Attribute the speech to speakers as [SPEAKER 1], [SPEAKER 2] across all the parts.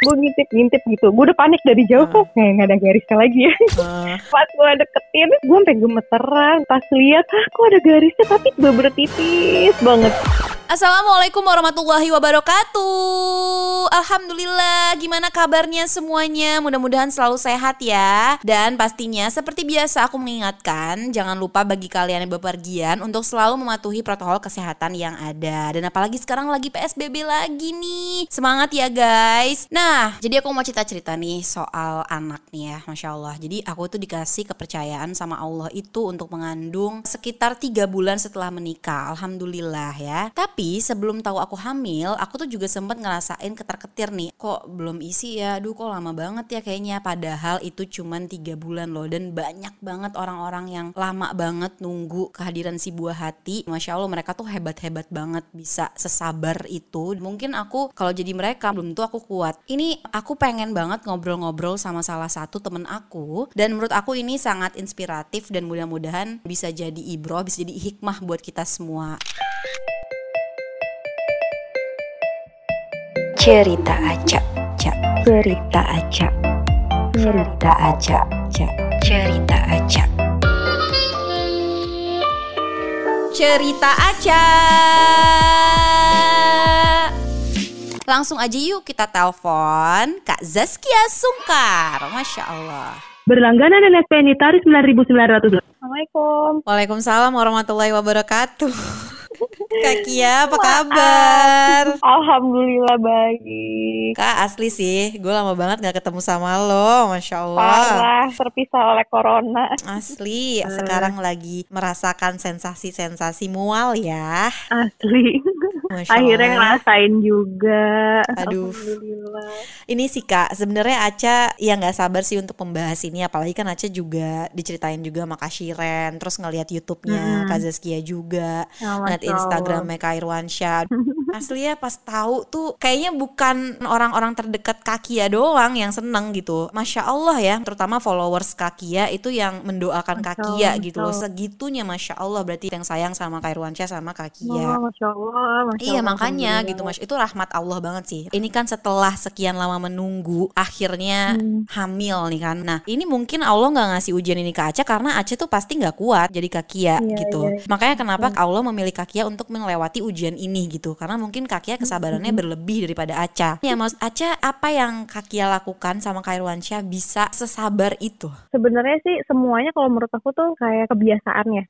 [SPEAKER 1] gue ngintip-ngintip gitu. Gue udah panik dari jauh.
[SPEAKER 2] Hmm.
[SPEAKER 1] kok kayak nggak ada garisnya lagi. Ya
[SPEAKER 2] Eh,
[SPEAKER 1] pas gue deketin gue sampai gemeteran. Pas lihat ah kok ada garisnya? Tapi bener tipis banget
[SPEAKER 2] Assalamualaikum warahmatullahi wabarakatuh. Alhamdulillah, gimana kabarnya semuanya? Mudah-mudahan selalu sehat ya. Dan pastinya seperti biasa aku mengingatkan, jangan lupa bagi kalian yang bepergian untuk selalu mematuhi protokol kesehatan yang ada. Dan apalagi sekarang lagi PSBB lagi nih. Semangat ya guys. Nah, jadi aku mau cerita-cerita nih soal anak nih ya, Masya Allah. Jadi aku tuh dikasih kepercayaan sama Allah itu untuk mengandung sekitar tiga bulan setelah menikah. Alhamdulillah ya. Tapi sebelum tahu aku hamil, aku tuh juga sempat ngerasain ketar-ketir nih. Kok belum isi ya? Aduh kok lama banget ya kayaknya. Padahal itu cuman tiga bulan loh. Dan banyak banget orang-orang yang lama banget nunggu kehadiran si buah hati. Masya Allah mereka tuh hebat-hebat banget bisa sesabar itu. Mungkin aku kalau jadi mereka belum tuh aku kuat. Ini aku pengen banget ngobrol-ngobrol sama salah satu temen aku. Dan menurut aku ini sangat inspiratif dan mudah-mudahan bisa jadi ibroh, bisa jadi hikmah buat kita semua.
[SPEAKER 3] Cerita acak, cak. Cerita acak. Cerita acak, cak. Cerita acak.
[SPEAKER 2] cerita aja. Langsung aja yuk kita telepon Kak Zaskia Sungkar. Masya Allah.
[SPEAKER 1] berlangganan NSPNI tarif 9.900 Assalamualaikum
[SPEAKER 2] Waalaikumsalam warahmatullahi wabarakatuh. Kak Kia apa kabar?
[SPEAKER 1] Alhamdulillah baik.
[SPEAKER 2] Kak asli sih, gue lama banget gak ketemu sama lo, Masya Allah.
[SPEAKER 1] parah terpisah oleh corona.
[SPEAKER 2] Asli, sekarang lagi merasakan sensasi-sensasi mual ya.
[SPEAKER 1] asli.
[SPEAKER 2] Masya
[SPEAKER 1] akhirnya ngerasain juga.
[SPEAKER 2] Aduh. Ini sih kak, sebenarnya Aca ya nggak sabar sih untuk membahas ini, apalagi kan Aca juga diceritain juga sama Kak Shiren, terus ngeliat YouTube-nya
[SPEAKER 1] Mm.
[SPEAKER 2] Kak Zaskia juga,
[SPEAKER 1] Ya,
[SPEAKER 2] ngeliat. Instagramnya Kak Irwansyah. Asli ya pas tahu tuh kayaknya bukan orang-orang terdekat Kak Kia doang yang seneng gitu. Masya Allah ya, terutama followers Kak Kia itu yang mendoakan Kak
[SPEAKER 1] Masya
[SPEAKER 2] Kia
[SPEAKER 1] Allah,
[SPEAKER 2] gitu loh. Segitunya Masya Allah berarti yang sayang sama Kak Irwansyah sama Kak Kia.
[SPEAKER 1] Oh, Masya Allah, Masya
[SPEAKER 2] Iya
[SPEAKER 1] Allah,
[SPEAKER 2] makanya gitu mas itu rahmat Allah banget sih. Ini kan setelah sekian lama menunggu akhirnya
[SPEAKER 1] Hmm.
[SPEAKER 2] hamil nih kan. Nah ini mungkin Allah nggak ngasih ujian ini ke Aca karena Aca tuh pasti nggak kuat jadi kakia
[SPEAKER 1] Iya,
[SPEAKER 2] gitu.
[SPEAKER 1] iya.
[SPEAKER 2] Makanya kenapa Allah memilih kakia untuk melewati ujian ini gitu. Karena mungkin kakia kesabarannya berlebih daripada Aca. Ya mas Aca apa yang kakia lakukan sama Kairwansyah bisa sesabar itu?
[SPEAKER 1] sebenarnya sih semuanya kalau menurut aku tuh kayak kebiasaan ya.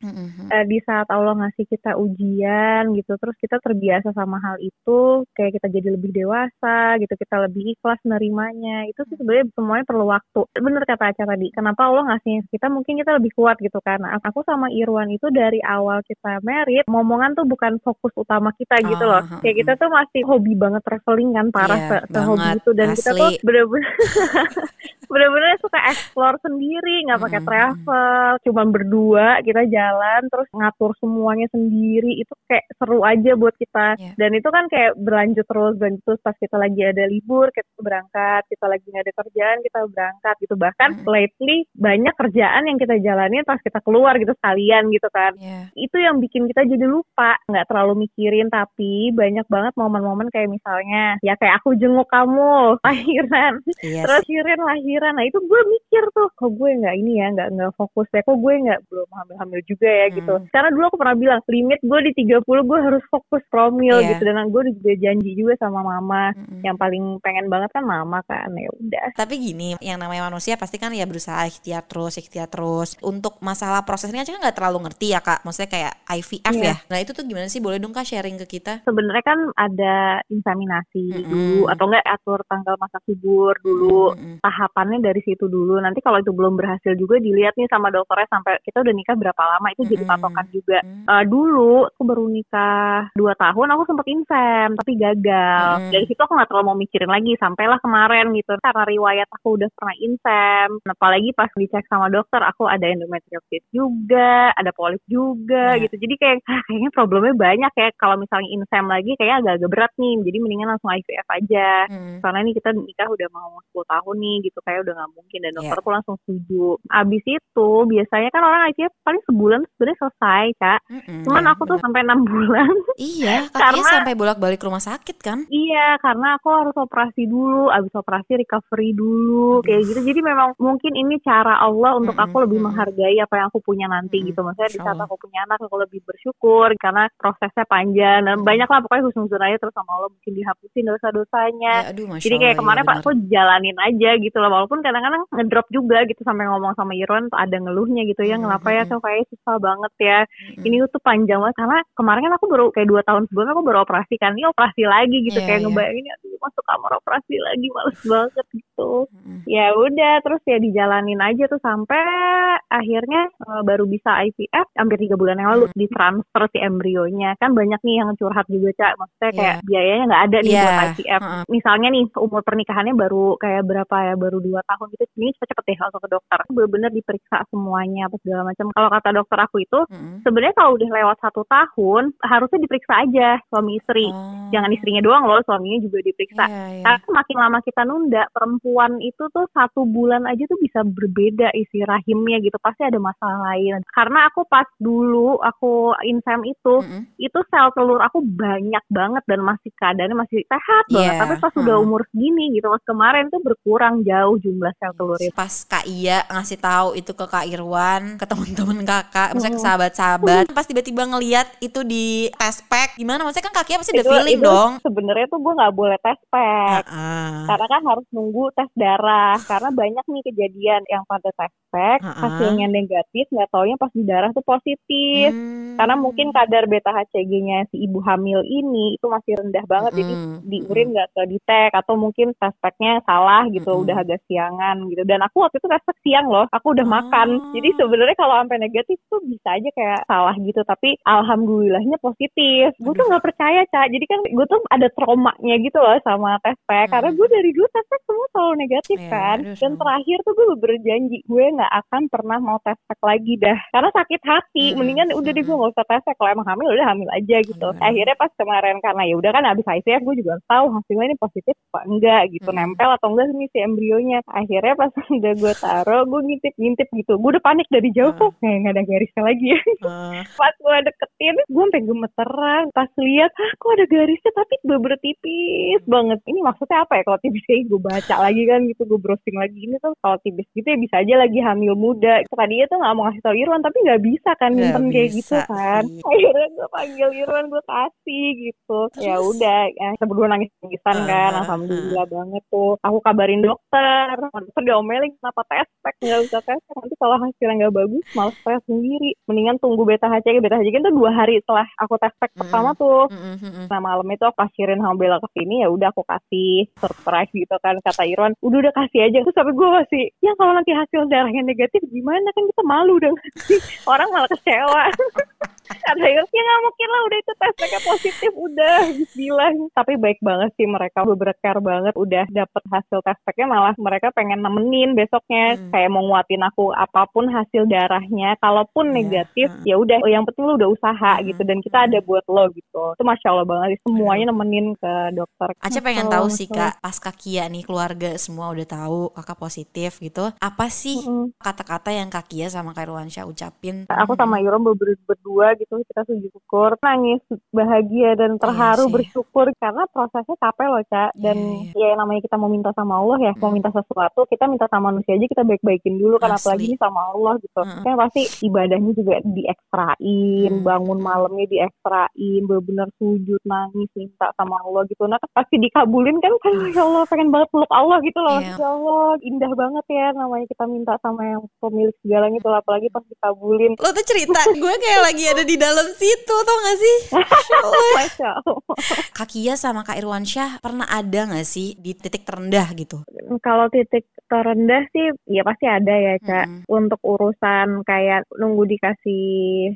[SPEAKER 1] Eh, di saat Allah ngasih kita ujian gitu terus kita terbiasa sama hal itu kayak kita jadi lebih dewasa gitu kita lebih ikhlas nerimanya. Itu sih sebenarnya semuanya perlu waktu. Bener kata Aca tadi kenapa Allah ngasih kita mungkin kita lebih kuat gitu kan. Nah, aku sama Irwan itu dari awal kita merit momongan tuh bukan fokus utama kita gitu loh.
[SPEAKER 2] Ah,
[SPEAKER 1] kayak kita tuh masih hobi banget traveling kan parah
[SPEAKER 2] Iya,
[SPEAKER 1] se- sehobi
[SPEAKER 2] banget,
[SPEAKER 1] itu. Dan kita tuh
[SPEAKER 2] asli.
[SPEAKER 1] bener-bener bener-bener suka explore sendiri nggak pakai
[SPEAKER 2] Mm,
[SPEAKER 1] travel cuman berdua kita jalan terus ngatur semuanya sendiri itu kayak seru aja buat kita
[SPEAKER 2] Iya.
[SPEAKER 1] dan itu kan kayak berlanjut terus berlanjut terus pas kita lagi ada libur kita berangkat kita lagi nggak ada kerjaan kita berangkat gitu bahkan
[SPEAKER 2] Mm.
[SPEAKER 1] lately banyak kerjaan yang kita jalanin pas kita keluar gitu sekalian gitu kan
[SPEAKER 2] Iya.
[SPEAKER 1] itu yang bikin kita jadi lupa nggak terlalu mikirin tapi banyak banget momen-momen kayak misalnya ya kayak aku jenguk kamu lahiran
[SPEAKER 2] Iya
[SPEAKER 1] terus Shirin lahiran nah itu gue mikir tuh kok gue nggak ini ya nggak nggak fokus ya kok gue nggak belum hamil-hamil juga ya gitu
[SPEAKER 2] Hmm.
[SPEAKER 1] karena dulu aku pernah bilang limit gue di 30 gue harus fokus promil
[SPEAKER 2] Iya.
[SPEAKER 1] gitu dan gue juga janji juga sama mama
[SPEAKER 2] Mm-mm.
[SPEAKER 1] yang paling pengen banget kan mama kan ya udah
[SPEAKER 2] Tapi gini, yang namanya manusia pasti kan ya berusaha ikhtiar terus, ikhtiar terus. Untuk masalah prosesnya aja kan nggak terlalu ngerti ya kak. Maksudnya kayak IVF
[SPEAKER 1] Iya.
[SPEAKER 2] ya. Nah itu tuh gimana sih? Boleh dong kak sharing ke kita?
[SPEAKER 1] sebenarnya kan ada inseminasi
[SPEAKER 2] Mm-mm.
[SPEAKER 1] dulu atau enggak atur tanggal masa subur dulu
[SPEAKER 2] Mm-mm.
[SPEAKER 1] Dari situ dulu. Nanti kalau itu belum berhasil juga dilihat nih sama dokternya sampai kita udah nikah berapa lama itu jadi patokan juga.
[SPEAKER 2] Mm.
[SPEAKER 1] Eh, dulu aku baru nikah dua tahun aku sempat insem tapi gagal. Dari situ aku nggak terlalu mau mikirin lagi sampailah kemarin gitu karena riwayat aku udah pernah insem. Apalagi pas dicek sama dokter aku ada endometriosis juga, ada polip juga
[SPEAKER 2] Iya.
[SPEAKER 1] gitu. Jadi kayak ah, kayaknya problemnya banyak ya kalau misalnya insem lagi kayak agak-agak berat nih. Jadi mendingan langsung IVF aja
[SPEAKER 2] Mm.
[SPEAKER 1] karena ini kita nikah udah mau 10 tahun nih gitu kayak kayak udah nggak mungkin dan
[SPEAKER 2] Iya.
[SPEAKER 1] dokter tuh langsung setuju. Abis itu biasanya kan orang IVF paling sebulan sebenarnya selesai kak.
[SPEAKER 2] Mm-mm,
[SPEAKER 1] Cuman
[SPEAKER 2] iya,
[SPEAKER 1] aku tuh
[SPEAKER 2] benar.
[SPEAKER 1] sampai enam bulan.
[SPEAKER 2] Iya, kakinya
[SPEAKER 1] Karena-
[SPEAKER 2] sampai bolak-balik rumah sakit kan?
[SPEAKER 1] iya karena aku harus operasi dulu. Abis operasi recovery dulu
[SPEAKER 2] Aduh.
[SPEAKER 1] kayak gitu. Jadi memang mungkin ini cara Allah untuk
[SPEAKER 2] Mm-mm,
[SPEAKER 1] aku lebih menghargai apa yang aku punya nanti
[SPEAKER 2] Mm-mm,
[SPEAKER 1] gitu. Maksudnya di saat aku punya anak aku lebih bersyukur karena prosesnya panjang dan
[SPEAKER 2] Mm-mm.
[SPEAKER 1] banyak lah pokoknya husnuzon aja terus sama Allah mungkin dihapusin dosa-dosanya.
[SPEAKER 2] Ya, aduh, masya
[SPEAKER 1] Jadi kayak
[SPEAKER 2] Allah,
[SPEAKER 1] kemarin
[SPEAKER 2] iya
[SPEAKER 1] Pak aku jalanin aja gitu loh walaupun kadang-kadang ngedrop juga gitu sampai ngomong sama Irwan tuh ada ngeluhnya gitu ya
[SPEAKER 2] Hmm,
[SPEAKER 1] kenapa ya
[SPEAKER 2] hmm,
[SPEAKER 1] tuh kayak susah banget ya.
[SPEAKER 2] Mm-mm.
[SPEAKER 1] ini tuh panjang banget karena kemarin kan aku baru kayak dua tahun sebelumnya aku baru operasi kan ini operasi lagi gitu
[SPEAKER 2] Iya,
[SPEAKER 1] kayak
[SPEAKER 2] iya.
[SPEAKER 1] ngebayangin aduh masuk kamar operasi lagi males banget gitu. Ya udah terus ya dijalanin aja tuh sampai akhirnya eh, baru bisa IVF hampir tiga bulan yang lalu
[SPEAKER 2] Hmm.
[SPEAKER 1] ditransfer si embrionya. Kan banyak nih yang curhat juga cak. Maksudnya kayak
[SPEAKER 2] Iya.
[SPEAKER 1] biayanya nggak ada nih
[SPEAKER 2] Iya,
[SPEAKER 1] buat IVF misalnya nih umur pernikahannya baru kayak berapa ya? Baru dua tahun gitu ini cepet-cepet deh langsung ke dokter bener-bener diperiksa semuanya apa segala macam kalau kata dokter aku itu
[SPEAKER 2] Mm-mm.
[SPEAKER 1] sebenarnya kalau udah lewat satu tahun harusnya diperiksa aja suami istri
[SPEAKER 2] Oh.
[SPEAKER 1] jangan istrinya doang loh suaminya juga diperiksa
[SPEAKER 2] Iya, iya.
[SPEAKER 1] karena semakin lama kita nunda, perempuan itu tuh satu bulan aja tuh bisa berbeda isi rahimnya gitu. Pasti ada masalah lain. Karena aku pas dulu aku insem itu,
[SPEAKER 2] Mm-mm.
[SPEAKER 1] itu sel telur aku banyak banget dan masih keadaannya masih sehat banget.
[SPEAKER 2] Iya,
[SPEAKER 1] Tapi pas udah
[SPEAKER 2] heeh.
[SPEAKER 1] umur segini gitu, pas kemarin tuh berkurang jauh jumlah sel telurnya.
[SPEAKER 2] Pas Kak Iya ngasih tahu itu ke Kak Irwan, ke teman-teman kakak, misalnya ke
[SPEAKER 1] Mm.
[SPEAKER 2] sahabat-sahabat, pas tiba-tiba ngeliat itu di test pack, gimana? Maksudnya kan kakinya pasti
[SPEAKER 1] Itu-
[SPEAKER 2] feeling
[SPEAKER 1] itu
[SPEAKER 2] dong.
[SPEAKER 1] Sebenarnya tuh gue nggak boleh tes pack.
[SPEAKER 2] Heeh.
[SPEAKER 1] Karena kan harus nunggu tes darah. Karena banyak nih kejadian yang pada tes pack,
[SPEAKER 2] Ha-ha.
[SPEAKER 1] hasilnya negatif, nggak taunya pas di darah tuh positif.
[SPEAKER 2] Hmm.
[SPEAKER 1] Karena mungkin kadar beta HCG-nya si ibu hamil ini itu masih rendah banget, jadi
[SPEAKER 2] Mm-mm.
[SPEAKER 1] di urin nggak ke detect atau mungkin tes pack-nya salah gitu,
[SPEAKER 2] Mm-mm.
[SPEAKER 1] udah agak siangan gitu. Dan aku waktu itu tes pack siang loh, aku udah
[SPEAKER 2] Oh.
[SPEAKER 1] makan. Jadi sebenarnya kalau sampai negatif tuh bisa aja kayak salah gitu, tapi alhamdulillahnya positif. Gue tuh nggak percaya cak, jadi kan gue tuh ada traumanya gitu loh sama tes pack,
[SPEAKER 2] Mm.
[SPEAKER 1] karena gue dari dulu tes pack semua selalu negatif
[SPEAKER 2] Iya,
[SPEAKER 1] kan.
[SPEAKER 2] aduh,
[SPEAKER 1] Dan terakhir tuh gue berjanji gue nggak akan pernah mau tes pack lagi dah, karena sakit hati.
[SPEAKER 2] Mm-mm.
[SPEAKER 1] Mendingan udah deh gue nggak usah tes pack. Kalau emang hamil udah hamil aja gitu.
[SPEAKER 2] Iya.
[SPEAKER 1] Akhirnya pas kemarin karena ya udah kan abis IVF gue juga harus tahu hasilnya ini positif apa enggak gitu,
[SPEAKER 2] Mm.
[SPEAKER 1] nempel atau enggak nih si embrionya. Akhirnya pas udah gue taruh, gue ngintip-ngintip gitu. Gue udah panik dari jauh kok kayak nggak ada garisnya lagi ya.
[SPEAKER 2] Eh,
[SPEAKER 1] pas gue deketin, gue sampai gemeteran. Pas lihat, ah kok ada garisnya tapi bener tipis banget. Ini maksudnya apa ya kalau tipis kayak gue baca lagi kan gitu, gue browsing lagi ini tuh kalau tipis gitu ya bisa aja lagi hamil muda. Tadinya tuh nggak mau ngasih tau Irwan tapi nggak bisa kan nyimpen kayak gitu kan.
[SPEAKER 2] sih.
[SPEAKER 1] Akhirnya gue panggil Irwan gue kasih gitu. Ya udah, ya, kita berdua nangis nangisan kan.
[SPEAKER 2] Ah,
[SPEAKER 1] Alhamdulillah banget tuh. Aku kabarin dokter, dokter diomelin kenapa tes? Pack nggak usah tes. Nanti kalau hasilnya nggak bagus malah tes sendiri. Mendingan tunggu beta HCG. Beta HCG itu dua hari setelah aku tes pack
[SPEAKER 2] Mm.
[SPEAKER 1] pertama tuh. Nah malam itu aku kasihin sama Bella ke sini ya udah aku kasih surprise gitu kan kata Irwan. Udah udah kasih aja. Terus tapi gue masih ya kalau nanti hasil darahnya negatif gimana? Kan kita malu dong orang malah kecewa kata Irwan ya nggak mungkin lah udah itu tes mereka positif udah bilang. Tapi baik banget sih mereka care banget udah dapet hasil tes packnya malah mereka pengen nemenin besoknya.
[SPEAKER 2] Hmm.
[SPEAKER 1] kayak mau nguatin aku apa pun hasil darahnya kalaupun
[SPEAKER 2] Iya,
[SPEAKER 1] negatif
[SPEAKER 2] hmm.
[SPEAKER 1] ya udah yang penting lu udah usaha
[SPEAKER 2] Hmm,
[SPEAKER 1] gitu. Dan kita ada buat lo gitu. Itu masya allah banget semuanya nemenin ke dokter.
[SPEAKER 2] Aca pengen tahu sih kak, pas Kia nih keluarga semua udah tahu kakak positif gitu. Apa sih kata-kata yang kak Kia sama kak Irwansyah ucapin?
[SPEAKER 1] aku sama Irom ber berdua gitu kita sujud syukur nangis bahagia dan terharu
[SPEAKER 2] sih.
[SPEAKER 1] bersyukur karena prosesnya capek loh cak dan
[SPEAKER 2] Iya,
[SPEAKER 1] ya namanya kita mau minta sama Allah ya mau minta sesuatu kita minta sama manusia aja kita baik-baikin dulu kan
[SPEAKER 2] Asli.
[SPEAKER 1] apalagi ini sama Allah gitu
[SPEAKER 2] Mm-mm.
[SPEAKER 1] kan pasti ibadahnya juga diekstrain
[SPEAKER 2] Hmm.
[SPEAKER 1] bangun malamnya diekstrain bener-bener sujud nangis minta sama Allah gitu nah pasti dikabulin kan kan ya Allah pengen banget peluk Allah gitu loh
[SPEAKER 2] Iya.
[SPEAKER 1] ya Allah indah banget ya namanya kita minta sama yang pemilik segalanya itu apalagi pas dikabulin
[SPEAKER 2] Lo tuh cerita, gue kayak lagi ada di dalam situ, tau gak sih? Masya Allah.
[SPEAKER 1] Masya Allah.
[SPEAKER 2] Kak Kia sama Kak Irwansyah pernah ada gak sih di titik terendah gitu?
[SPEAKER 1] Kalau titik terendah sih ya pasti ada ya Cak.
[SPEAKER 2] Mm-mm.
[SPEAKER 1] Untuk urusan kayak nunggu dikasih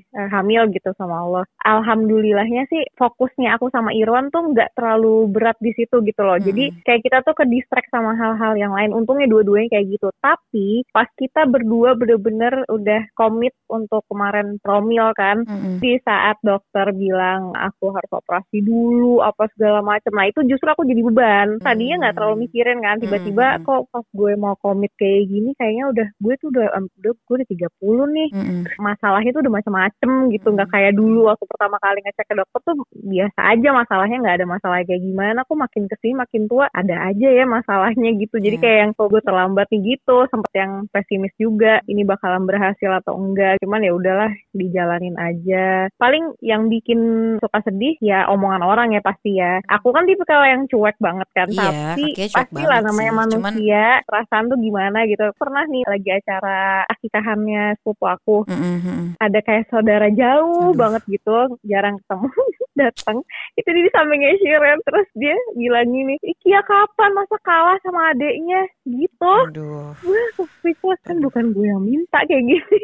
[SPEAKER 1] eh, hamil gitu sama Allah. Alhamdulillahnya sih fokusnya aku sama Irwan tuh nggak terlalu berat di situ gitu loh. Jadi
[SPEAKER 2] Mm-mm.
[SPEAKER 1] kayak kita tuh ke distract sama hal-hal yang lain. Untungnya dua-duanya kayak gitu. Tapi pas kita berdua bener-bener udah komit untuk kemarin promil kan.
[SPEAKER 2] Mm-mm.
[SPEAKER 1] di saat dokter bilang aku harus operasi dulu apa segala macam nah itu justru aku jadi beban tadinya nggak terlalu mikirin kan tiba-tiba tiba-tiba
[SPEAKER 2] Mm-mm.
[SPEAKER 1] kok pas gue mau komit kayak gini kayaknya udah gue tuh udah em, udah gue udah 30 nih
[SPEAKER 2] Mm-mm.
[SPEAKER 1] masalahnya tuh udah macem-macem gitu nggak
[SPEAKER 2] Hmm.
[SPEAKER 1] kayak dulu waktu pertama kali ngecek ke dokter tuh biasa aja masalahnya nggak ada masalah kayak gimana kok makin ke sini makin tua ada aja ya masalahnya gitu jadi
[SPEAKER 2] Ya.
[SPEAKER 1] kayak yang kok gue terlambat nih gitu sempet yang pesimis juga ini bakalan berhasil atau enggak cuman ya udahlah dijalanin aja paling yang bikin suka sedih ya omongan orang ya pasti ya aku kan tipe kalau yang cuek banget kan
[SPEAKER 2] Iya,
[SPEAKER 1] tapi
[SPEAKER 2] cuek
[SPEAKER 1] pastilah namanya
[SPEAKER 2] Cuman-
[SPEAKER 1] manusia perasaan tuh gimana gitu. Pernah nih lagi acara akikahannya sepupu aku.
[SPEAKER 2] Mm-mm, mm-mm.
[SPEAKER 1] ada kayak saudara jauh
[SPEAKER 2] Aduh.
[SPEAKER 1] banget gitu jarang ketemu datang itu dia di sampingnya Shiren terus dia bilang gini Ikia kapan? Masa kalah sama adeknya? Gitu.
[SPEAKER 2] Aduh.
[SPEAKER 1] gue speechless kan bukan gue yang minta kayak gini.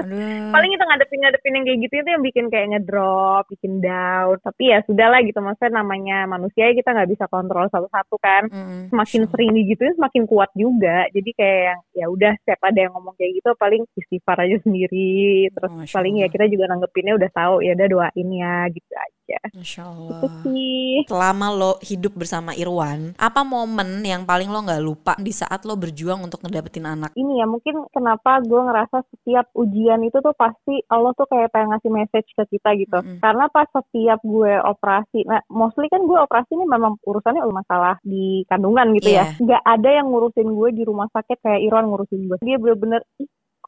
[SPEAKER 2] Mm,
[SPEAKER 1] paling kita ngadepin ngadepin yang kayak gitu itu yang bikin kayak ngedrop bikin down. Tapi ya sudahlah gitu maksudnya namanya manusia ya kita nggak bisa kontrol satu-satu kan.
[SPEAKER 2] Mm-mm.
[SPEAKER 1] semakin sering digituin semakin kuat juga. Jadi kayak yang ya udah setiap ada yang ngomong kayak gitu paling istighfar aja sendiri. Terus
[SPEAKER 2] Masya
[SPEAKER 1] paling ya kita juga nanggepinnya udah tahu ya udah doain ya gitu aja
[SPEAKER 2] Masya
[SPEAKER 1] itu
[SPEAKER 2] Allah.
[SPEAKER 1] sih
[SPEAKER 2] Selama lo hidup bersama Irwan, apa momen yang paling lo nggak lupa di saat lo berjuang untuk ngedapetin anak?
[SPEAKER 1] ini ya mungkin kenapa gue ngerasa setiap ujian itu tuh pasti Allah tuh kayak pengen ngasih message ke kita gitu
[SPEAKER 2] Mm-mm.
[SPEAKER 1] karena pas setiap gue operasi nah mostly kan gue operasi ini memang urusannya masalah di kandungan gitu
[SPEAKER 2] Iya.
[SPEAKER 1] ya nggak ada yang ngurusin gue di rumah sakit kayak Irwan ngurusin gue dia bener-bener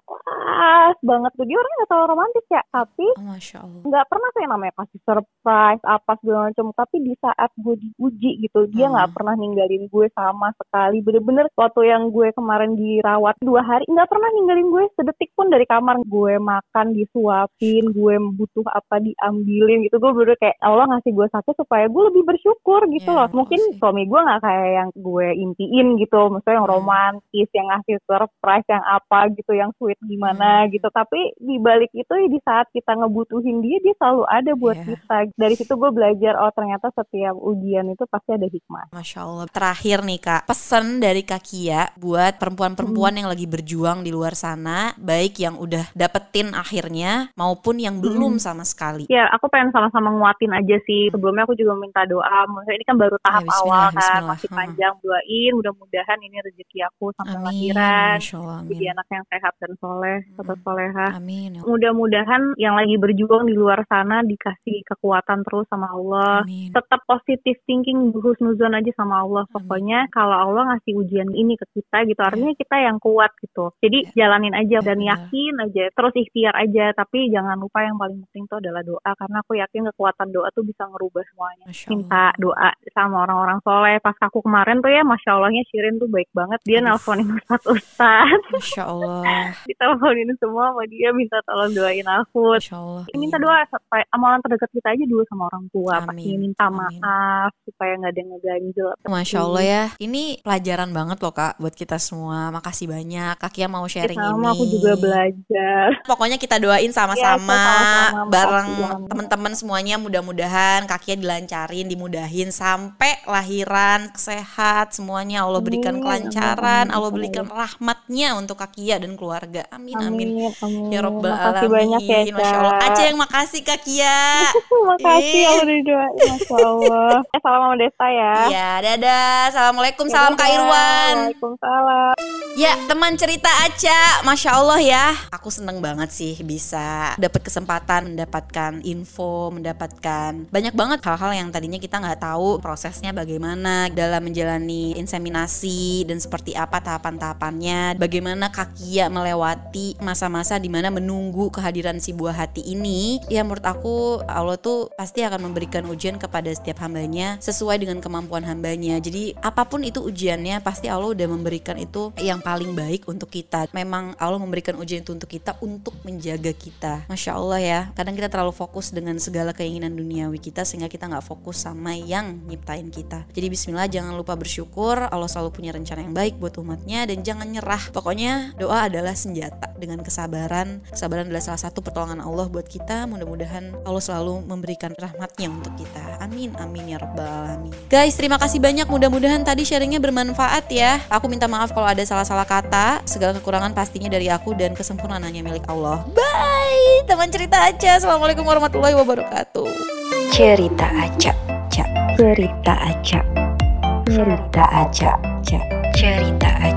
[SPEAKER 1] ikhlas banget. Tuh dia orangnya gak terlalu romantis ya tapi
[SPEAKER 2] Oh,
[SPEAKER 1] nggak pernah tuh yang namanya kasih surprise apa segala macam. Tapi di saat gue diuji gitu dia
[SPEAKER 2] Hmm.
[SPEAKER 1] nggak pernah ninggalin gue sama sekali. Bener-bener waktu yang gue kemarin dirawat dua hari nggak pernah ninggalin gue sedetik pun dari kamar. Gue makan disuapin gue butuh apa diambilin gitu. Gue bener kayak Allah ngasih gue satu supaya gue lebih bersyukur gitu
[SPEAKER 2] Ya,
[SPEAKER 1] loh. Mungkin
[SPEAKER 2] makasih.
[SPEAKER 1] suami gue nggak kayak yang gue impiin gitu. Maksudnya yang
[SPEAKER 2] Hmm.
[SPEAKER 1] romantis yang ngasih surprise yang apa gitu yang sweet gimana
[SPEAKER 2] Hmm.
[SPEAKER 1] gitu. Tapi di balik itu ya di saat kita ngebutuhin dia dia selalu ada buat
[SPEAKER 2] Iya.
[SPEAKER 1] kita. Dari situ gue belajar oh ternyata setiap ujian itu pasti ada hikmah.
[SPEAKER 2] Masya Allah. Terakhir nih kak, pesan dari Kak Kia buat perempuan-perempuan yang lagi berjuang di luar sana, baik yang udah dapetin akhirnya maupun yang belum sama sekali.
[SPEAKER 1] ya aku pengen sama-sama nguatin aja sih. Sebelumnya aku juga minta doa. Maksudnya ini kan baru tahap
[SPEAKER 2] Ya, bismillah,
[SPEAKER 1] awal kan.
[SPEAKER 2] bismillah.
[SPEAKER 1] masih
[SPEAKER 2] Hmm.
[SPEAKER 1] panjang doain. Mudah-mudahan ini rezeki aku sampai lahiran. Jadi anak yang sehat dan soleh serta
[SPEAKER 2] Hmm.
[SPEAKER 1] soleha
[SPEAKER 2] Amin. ya
[SPEAKER 1] mudah-mudahan yang lagi berjuang di luar sana dikasih kekuatan terus sama Allah
[SPEAKER 2] Amin.
[SPEAKER 1] tetap positif thinking husnuzon aja sama Allah
[SPEAKER 2] Amin.
[SPEAKER 1] pokoknya kalau Allah ngasih ujian ini ke kita gitu artinya kita yang kuat gitu jadi
[SPEAKER 2] Ya.
[SPEAKER 1] jalanin aja dan
[SPEAKER 2] benar.
[SPEAKER 1] yakin aja terus ikhtiar aja tapi jangan lupa yang paling penting itu adalah doa karena aku yakin kekuatan doa tuh bisa ngerubah semuanya minta doa sama orang-orang soleh pas aku kemarin tuh ya masya Allahnya Shirin tuh baik banget dia
[SPEAKER 2] Aduh.
[SPEAKER 1] nelponin ustadz ustadz
[SPEAKER 2] Masya Allah.
[SPEAKER 1] diteleponin semua sama dia minta tolong doain aku
[SPEAKER 2] Masya Allah.
[SPEAKER 1] minta doa supaya amalan terdekat kita aja dulu sama orang tua pasti minta
[SPEAKER 2] Amin.
[SPEAKER 1] maaf supaya nggak ada yang ngeganjel
[SPEAKER 2] Masya Allah ya. Ini pelajaran banget loh kak buat kita semua. Makasih banyak. Kak Kia mau sharing
[SPEAKER 1] sama
[SPEAKER 2] ini.
[SPEAKER 1] aku juga belajar
[SPEAKER 2] Pokoknya kita doain sama-sama
[SPEAKER 1] sama-sama.
[SPEAKER 2] bareng teman-teman semuanya mudah-mudahan kakinya dilancarin, dimudahin sampai lahiran sehat semuanya Allah berikan kelancaran,
[SPEAKER 1] amin,
[SPEAKER 2] Allah berikan rahmatnya untuk kakia dan keluarga. Amin amin.
[SPEAKER 1] amin amin
[SPEAKER 2] Ya Robbal
[SPEAKER 1] makasih
[SPEAKER 2] Alamin.
[SPEAKER 1] banyak ya
[SPEAKER 2] Masya Allah.
[SPEAKER 1] Kak.
[SPEAKER 2] Aceh yang makasih Kakia.
[SPEAKER 1] makasih
[SPEAKER 2] Ih.
[SPEAKER 1] Allah didoain Masya Allah Eh, salam sama Desta ya
[SPEAKER 2] Iya, dadah. Assalamualaikum, salam Kak. Irwan.
[SPEAKER 1] Waalaikumsalam
[SPEAKER 2] Ya, teman cerita Aca, Masya Allah ya. Aku seneng banget sih bisa dapat kesempatan mendapatkan info, mendapatkan banyak banget hal-hal yang tadinya kita nggak tahu prosesnya bagaimana dalam menjalani inseminasi dan seperti apa tahapan-tahapannya. Bagaimana Kakia melewati masa-masa di mana menunggu kehadiran si buah hati ini. Ya menurut aku Allah tuh pasti akan memberikan ujian kepada setiap hambanya sesuai dengan kemampuan hambanya. Jadi apa pun itu ujiannya pasti Allah udah memberikan itu yang paling baik untuk kita. Memang Allah memberikan ujian itu untuk kita untuk menjaga kita. Masya Allah ya. Kadang kita terlalu fokus dengan segala keinginan duniawi kita sehingga kita nggak fokus sama yang nyiptain kita. Jadi Bismillah jangan lupa bersyukur. Allah selalu punya rencana yang baik buat umatnya dan jangan nyerah. Pokoknya doa adalah senjata dengan kesabaran. Kesabaran adalah salah satu pertolongan Allah buat kita. Mudah-mudahan Allah selalu memberikan rahmatnya untuk kita. Amin amin ya rabbal alamin. Guys terima kasih banyak. Mudah-mudahan tadi sharingnya bermanfaat ya. Aku minta maaf kalau ada salah-salah kata. Segala kekurangan pastinya dari aku dan kesempurnaan hanya milik Allah. Bye teman cerita aja. Assalamualaikum warahmatullahi wabarakatuh.
[SPEAKER 3] Cerita acak, cak. Cerita acak. Cerita acak, cak.
[SPEAKER 2] cerita aja.